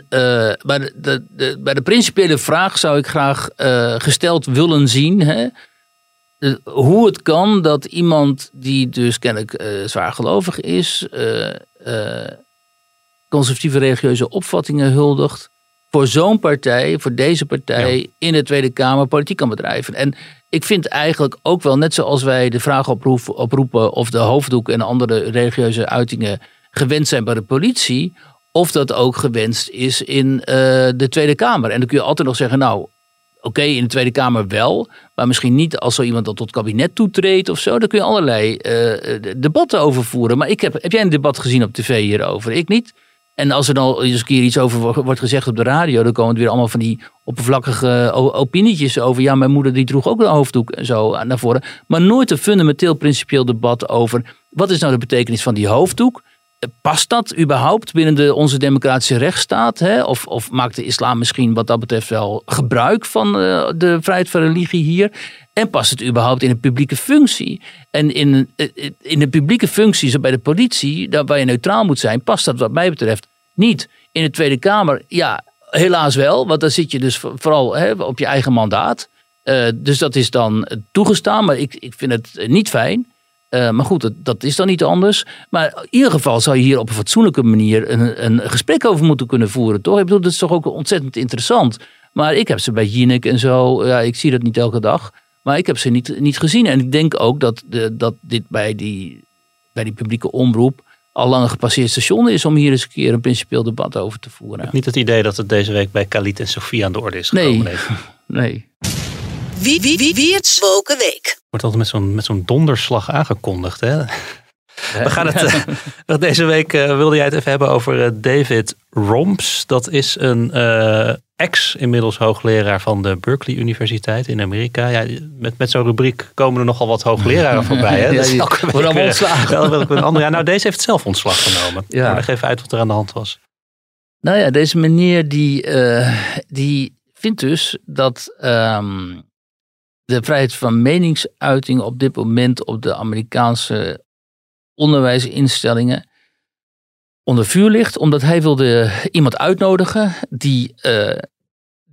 bij, de, de, de, bij de principiële vraag zou ik graag gesteld willen zien. Hè, hoe het kan dat iemand die dus kennelijk zwaar gelovig is, conservatieve religieuze opvattingen huldigt, voor zo'n partij, voor deze partij in de Tweede Kamer politiek kan bedrijven. En ik vind eigenlijk ook wel, net zoals wij de vraag oproepen of de hoofddoek en andere religieuze uitingen gewend zijn bij de politie, of dat ook gewenst is in uh, de Tweede Kamer. En dan kun je altijd nog zeggen, nou, oké, in de Tweede Kamer wel, maar misschien niet als zo iemand dat tot kabinet toetreedt of zo. Daar kun je allerlei uh, debatten over voeren. Maar ik heb, heb jij een debat gezien op tv hierover? Ik niet. En als er dan eens een keer iets over wordt gezegd op de radio, dan komen er weer allemaal van die oppervlakkige opinietjes over. Ja, mijn moeder die droeg ook een hoofddoek en zo naar voren. Maar nooit een fundamenteel principieel debat over wat is nou de betekenis van die hoofddoek? Past dat überhaupt binnen de, onze democratische rechtsstaat? Hè? Of, of maakt de islam misschien wat dat betreft wel gebruik van uh, de vrijheid van religie hier? En past het überhaupt in een publieke functie? En in, eh, in de publieke functie, zo bij de politie, daar waar je neutraal moet zijn, past dat wat mij betreft niet. In de Tweede Kamer, ja, helaas wel, want dan zit je dus vooral hè, op je eigen mandaat. Uh, dus dat is dan toegestaan, maar ik, ik vind het niet fijn. Uh, maar goed, dat, dat, is dan niet anders. Maar in ieder geval zou je hier op een fatsoenlijke manier een, een gesprek over moeten kunnen voeren, toch? Ik bedoel, dat is toch ook ontzettend interessant. Maar ik heb ze bij Jinek en zo, ja, ik zie dat niet elke dag. Maar ik heb ze niet, niet gezien. En ik denk ook dat, de, dat dit bij die, bij die publieke omroep al lang een gepasseerd station is om hier eens een keer een principieel debat over te voeren. Ik heb niet het idee dat het deze week bij Khalid en Sofie aan de orde is gekomen. Nee, nee. Wie, wie, wie, wie het Woken Week. Wordt altijd met zo'n met zo'n donderslag aangekondigd, hè? We gaan het uh, deze week uh, wilde jij het even hebben over uh, David Romps. Dat is een ex inmiddels hoogleraar van de Berkeley Universiteit in Amerika. Ja, met, met zo'n rubriek komen er nogal wat hoogleraren voorbij. Hè? ja, die worden allemaal ontslagen. Een andere, ja, nou, deze heeft zelf ontslag genomen. Ja. Maar leg even uit wat er aan de hand was. Nou ja, deze meneer die, die vindt dus dat um, de vrijheid van meningsuiting op dit moment op de Amerikaanse onderwijsinstellingen onder vuur ligt, omdat hij wilde iemand uitnodigen die, uh,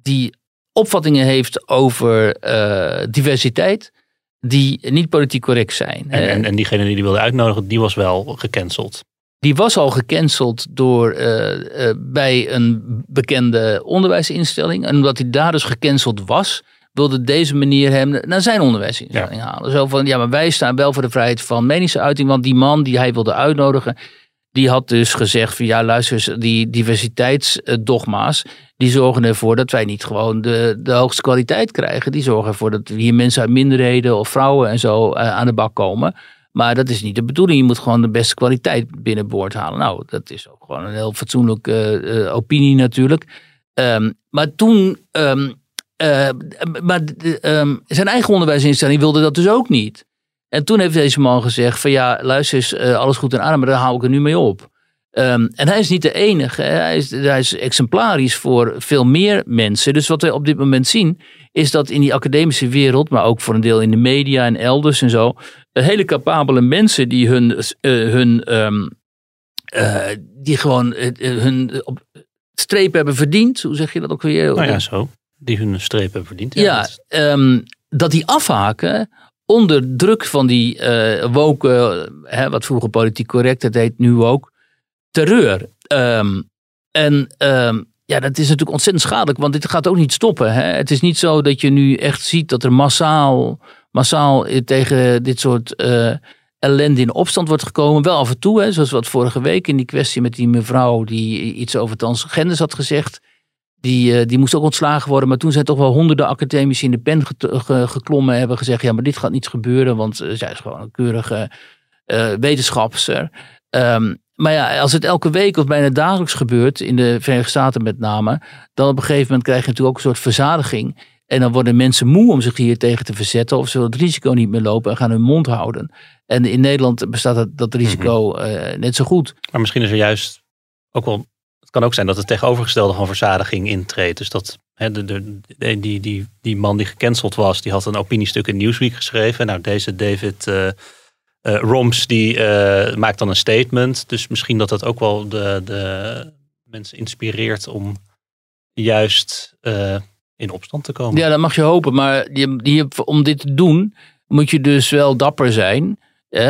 die opvattingen heeft over uh, diversiteit die niet politiek correct zijn. En, en, en, diegene die die wilde uitnodigen, die was wel gecanceld. Die was al gecanceld door, uh, bij een bekende onderwijsinstelling. En omdat hij daar dus gecanceld was, wilde deze manier hem naar zijn onderwijsinstelling ja. halen. Zo van, ja, maar wij staan wel voor de vrijheid van meningsuiting. Want die man die hij wilde uitnodigen, die had dus gezegd van ja, luister eens, die diversiteitsdogma's, die zorgen ervoor dat wij niet gewoon de, de hoogste kwaliteit krijgen. Die zorgen ervoor dat hier mensen uit minderheden of vrouwen en zo uh, aan de bak komen. Maar dat is niet de bedoeling. Je moet gewoon de beste kwaliteit binnenboord halen. Nou, dat is ook gewoon een heel fatsoenlijke uh, opinie natuurlijk. Um, maar toen um, uh, maar um, zijn eigen onderwijsinstelling wilde dat dus ook niet. En toen heeft deze man gezegd van ja, luister eens, eh, alles goed en aardig, maar daar hou ik er nu mee op. Ehm, en hij is niet de enige. Hè. Hij, is, hij is exemplarisch voor veel meer mensen. Dus wat we op dit moment zien, is dat in die academische wereld, maar ook voor een deel in de media en elders en zo, eh, hele capabele mensen die hun, eh, hun ehm, eh, die gewoon eh, eh, hun op streep hebben verdiend. Hoe zeg je dat ook weer? Nou ja, zo. Die hun streep hebben verdiend. Ja, dat- ehm, dat die afhaken onder druk van die eh woke, eh, hè, wat vroeger politiek correct, het heet nu ook, terreur. Ehm, en ehm, ja, dat is natuurlijk ontzettend schadelijk, want dit gaat ook niet stoppen. Hè? Het is niet zo dat je nu echt ziet dat er massaal, massaal tegen dit soort eh, ellende in opstand wordt gekomen. Wel af en toe, hè, zoals wat vorige week in die kwestie met die mevrouw die iets over transgenders had gezegd. Die, eh, die moest ook ontslagen worden. Maar toen zijn toch wel honderden academici in de pen ge- geklommen. Hebben gezegd, ja, maar dit gaat niet gebeuren. Want eh, zij is gewoon een keurige wetenschapster. Ehm, maar ja, als het elke week of bijna dagelijks gebeurt. In de Verenigde Staten met name. Dan op een gegeven moment krijg je natuurlijk ook een soort verzadiging. En dan worden mensen moe om zich hier tegen te verzetten. Of ze willen het risico niet meer lopen en gaan hun mond houden. En in Nederland bestaat dat, dat risico eh, net zo goed. Maar misschien is er juist ook wel. Kan ook zijn dat het tegenovergestelde van verzadiging intreedt. Dus dat de, de, die, die, die man die gecanceld was, die had een opiniestuk in Newsweek geschreven. Nou, deze David eh eh, Roms, die eh, maakt dan een statement. Dus misschien dat dat ook wel de, de mensen inspireert om juist in opstand te komen. Ja, dat mag je hopen. Maar je, je, om dit te doen, moet je dus wel dapper zijn.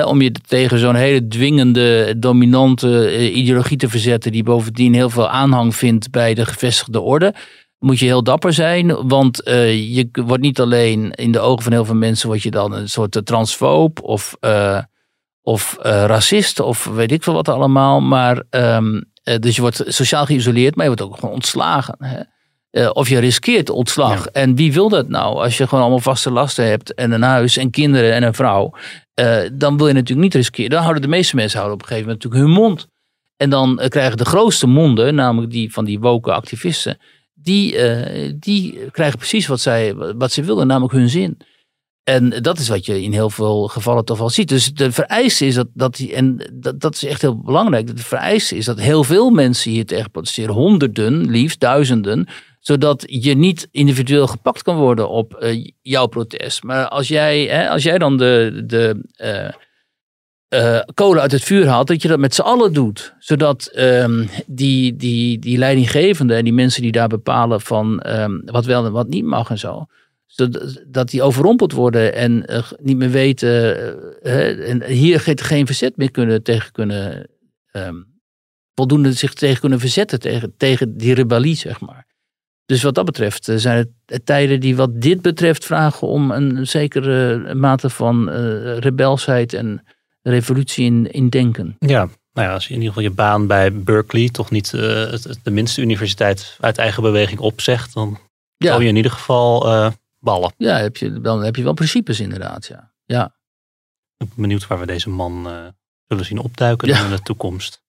Om je tegen zo'n hele dwingende, dominante eh, ideologie te verzetten. Die bovendien heel veel aanhang vindt bij de gevestigde orde. Moet je heel dapper zijn. Want eh, je wordt niet alleen in de ogen van heel veel mensen. Word je dan een soort eh, transfoob of, of racist. Of weet ik veel wat allemaal. Maar ehm, eh, dus je wordt sociaal geïsoleerd. Maar je wordt ook gewoon ontslagen. Hè. Eh, of je riskeert ontslag. En wie wil dat nou? Als je gewoon allemaal vaste lasten hebt en een huis en kinderen en een vrouw. eh, dan wil je natuurlijk niet riskeren. Dan houden de meeste mensen houden op een gegeven moment natuurlijk hun mond. En dan eh, krijgen de grootste monden, namelijk die van die woke activisten. Die, die krijgen precies wat, zij, wat ze willen, namelijk hun zin. En dat is wat je in heel veel gevallen toch wel ziet. Dus de vereiste is dat, dat die, en dat, dat is echt heel belangrijk. De vereiste is dat heel veel mensen hier tegen protesteren. Honderden, liefst duizenden. Zodat je niet individueel gepakt kan worden op eh, jouw protest. Maar als jij, hè, als jij dan de, de eh, eh, kolen uit het vuur haalt, dat je dat met z'n allen doet. Zodat ehm, die, die, die leidinggevenden en die mensen die daar bepalen van ehm, wat wel en wat niet mag en zo. Dat die overrompeld worden en niet meer weten. hè, en hier geen, geen verzet meer kunnen tegen kunnen. ehm, voldoende zich tegen kunnen verzetten tegen, tegen die rebellie, zeg maar. Dus wat dat betreft eh, zijn het tijden die wat dit betreft vragen om een zekere mate van eh, rebelsheid en revolutie in, in denken. Ja, nou ja, als je in ieder geval je baan bij Berkeley toch niet eh, het, de minste universiteit uit eigen beweging opzegt, dan Ja. je in ieder geval eh, ballen. Ja, heb je, dan heb je wel principes inderdaad, ja. Ja, Ik ben benieuwd waar we deze man eh, zullen zien opduiken Ja. in de toekomst.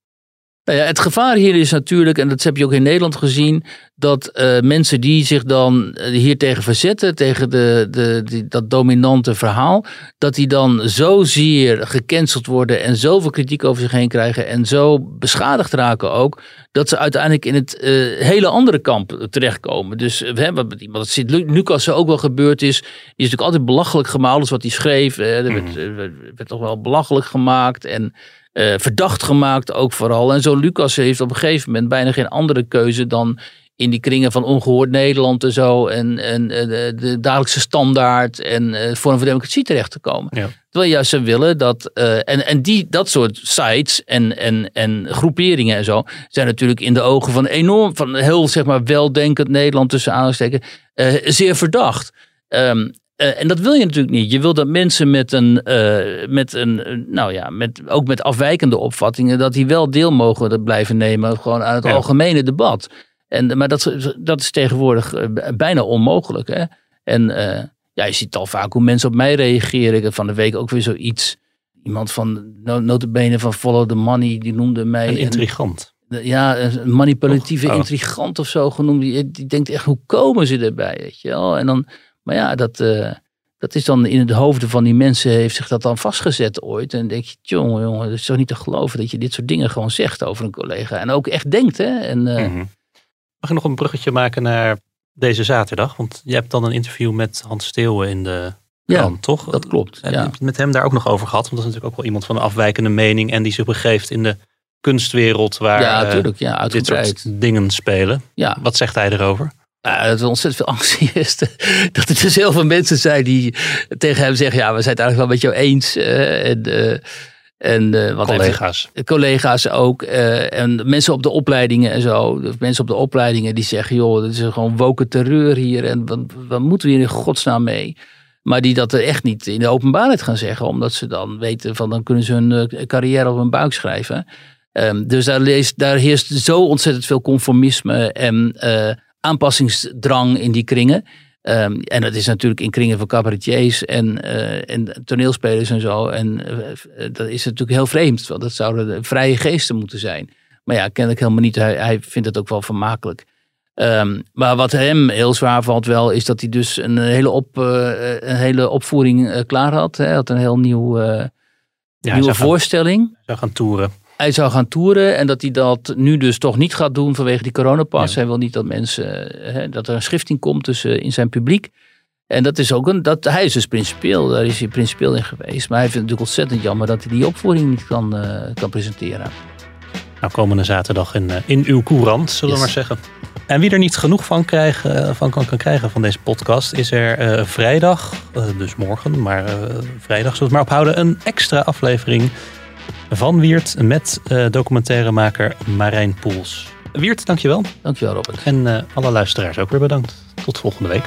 Nou ja, het gevaar hier is natuurlijk, en dat heb je ook in Nederland gezien, dat eh, mensen die zich dan eh, hier tegen verzetten, tegen de, de, die, dat dominante verhaal, dat die dan zozeer gecanceld worden en zoveel kritiek over zich heen krijgen en zo beschadigd raken ook, dat ze uiteindelijk in het eh, hele andere kamp terechtkomen. Dus eh, hè, wat, wat zit Lucas ook wel gebeurd is, die is natuurlijk altijd belachelijk gemaakt, alles wat hij schreef, er werd, werd, werd toch wel belachelijk gemaakt en eh, verdacht gemaakt ook vooral. En zo Lucas heeft op een gegeven moment bijna geen andere keuze dan in die kringen van ongehoord Nederland en zo en, en eh, de, de dagelijkse standaard en eh Forum voor Democratie terecht te komen. Ja. Terwijl juist ze willen dat, eh, en, en die, dat soort sites en, en, en groeperingen en zo zijn natuurlijk in de ogen van enorm, van heel zeg maar weldenkend Nederland tussen aanhalingstekens, eh zeer verdacht. Ehm, eh, en dat wil je natuurlijk niet. Je wil dat mensen met een, eh, met een nou ja, met, ook met afwijkende opvattingen, dat die wel deel mogen blijven nemen gewoon aan het Ja. algemene debat. En, maar dat, is- dat is tegenwoordig eh, bijna onmogelijk. Hè? En ja, je ziet al vaak hoe mensen op mij reageren. Ik heb van de week ook weer zoiets. Iemand van, no- notabene van Follow the Money, die noemde mij... Een een- intrigant. ja, een manipulatieve Oh. intrigant of zo genoemd. Die, die denkt echt, hoe komen ze erbij? Weet je wel? En dan, maar ja, dat, eh, dat is dan in de hoofden van die mensen, heeft zich dat dan vastgezet ooit. En dan denk je, jongen, jongen, dat is toch niet te geloven dat je dit soort dingen gewoon zegt over een collega. En ook echt denkt, hè. En, eh, Mhm. Mag ik nog een bruggetje maken naar deze zaterdag? Want je hebt dan een interview met Hans Steeuwen in de ja, toch? dat klopt. En Ja. heb je het met hem daar ook nog over gehad? Want dat is natuurlijk ook wel iemand van een afwijkende mening en die zich begeeft in de kunstwereld waar ja, eh. Ja, dit soort dingen spelen. Ja, Wat zegt hij erover? Ja, dat er ontzettend veel angst is. Dat er dus heel veel mensen zijn die tegen hem zeggen: Ja, we zijn het eigenlijk wel met jou eens. eh, en eh, en eh, wat heeft- Collega's. collega's ook. en mensen op de opleidingen en zo. Mensen op de opleidingen die zeggen: Joh, dit is gewoon woken terreur hier. En wat, wat moeten we hier in godsnaam mee? Maar die dat er echt niet in de openbaarheid gaan zeggen. Omdat ze dan weten van dan kunnen ze hun carrière op hun buik schrijven. Ehm, dus daar, leest, daar heerst zo ontzettend veel conformisme en aanpassingsdrang in die kringen. Ehm, en dat is natuurlijk in kringen van cabaretiers en, eh, en toneelspelers en zo. En eh, dat is natuurlijk heel vreemd, want dat zouden de vrije geesten moeten zijn. Maar ja, kennelijk helemaal niet. Hij, hij vindt het ook wel vermakelijk. Ehm, maar wat hem heel zwaar valt wel, is dat hij dus een hele, op, eh, een hele opvoering eh, klaar had. Hij had een heel nieuw, eh, Ja, nieuwe voorstelling zou gaan toeren. Hij zou gaan toeren en dat hij dat nu dus toch niet gaat doen vanwege die coronapas. Ja. Hij wil niet dat mensen, eh, hè, dat er een schifting komt tussen in zijn publiek. En dat is ook een, dat, hij is dus principieel, daar is hij principieel in geweest. Maar hij vindt het natuurlijk ontzettend jammer dat hij die opvoering niet kan, eh, kan presenteren. Nou, komende zaterdag in, eh, in uw courant, zullen we maar zeggen. En wie er niet genoeg van, krijgen, van kan, kan krijgen van deze podcast, is er eh, vrijdag, eh, dus morgen, maar eh, vrijdag zullen we het maar ophouden, een extra aflevering van Wiert met eh, documentairemaker Marijn Poels. Wiert, dankjewel. Dankjewel Robert. En eh, alle luisteraars ook weer bedankt. Tot volgende week.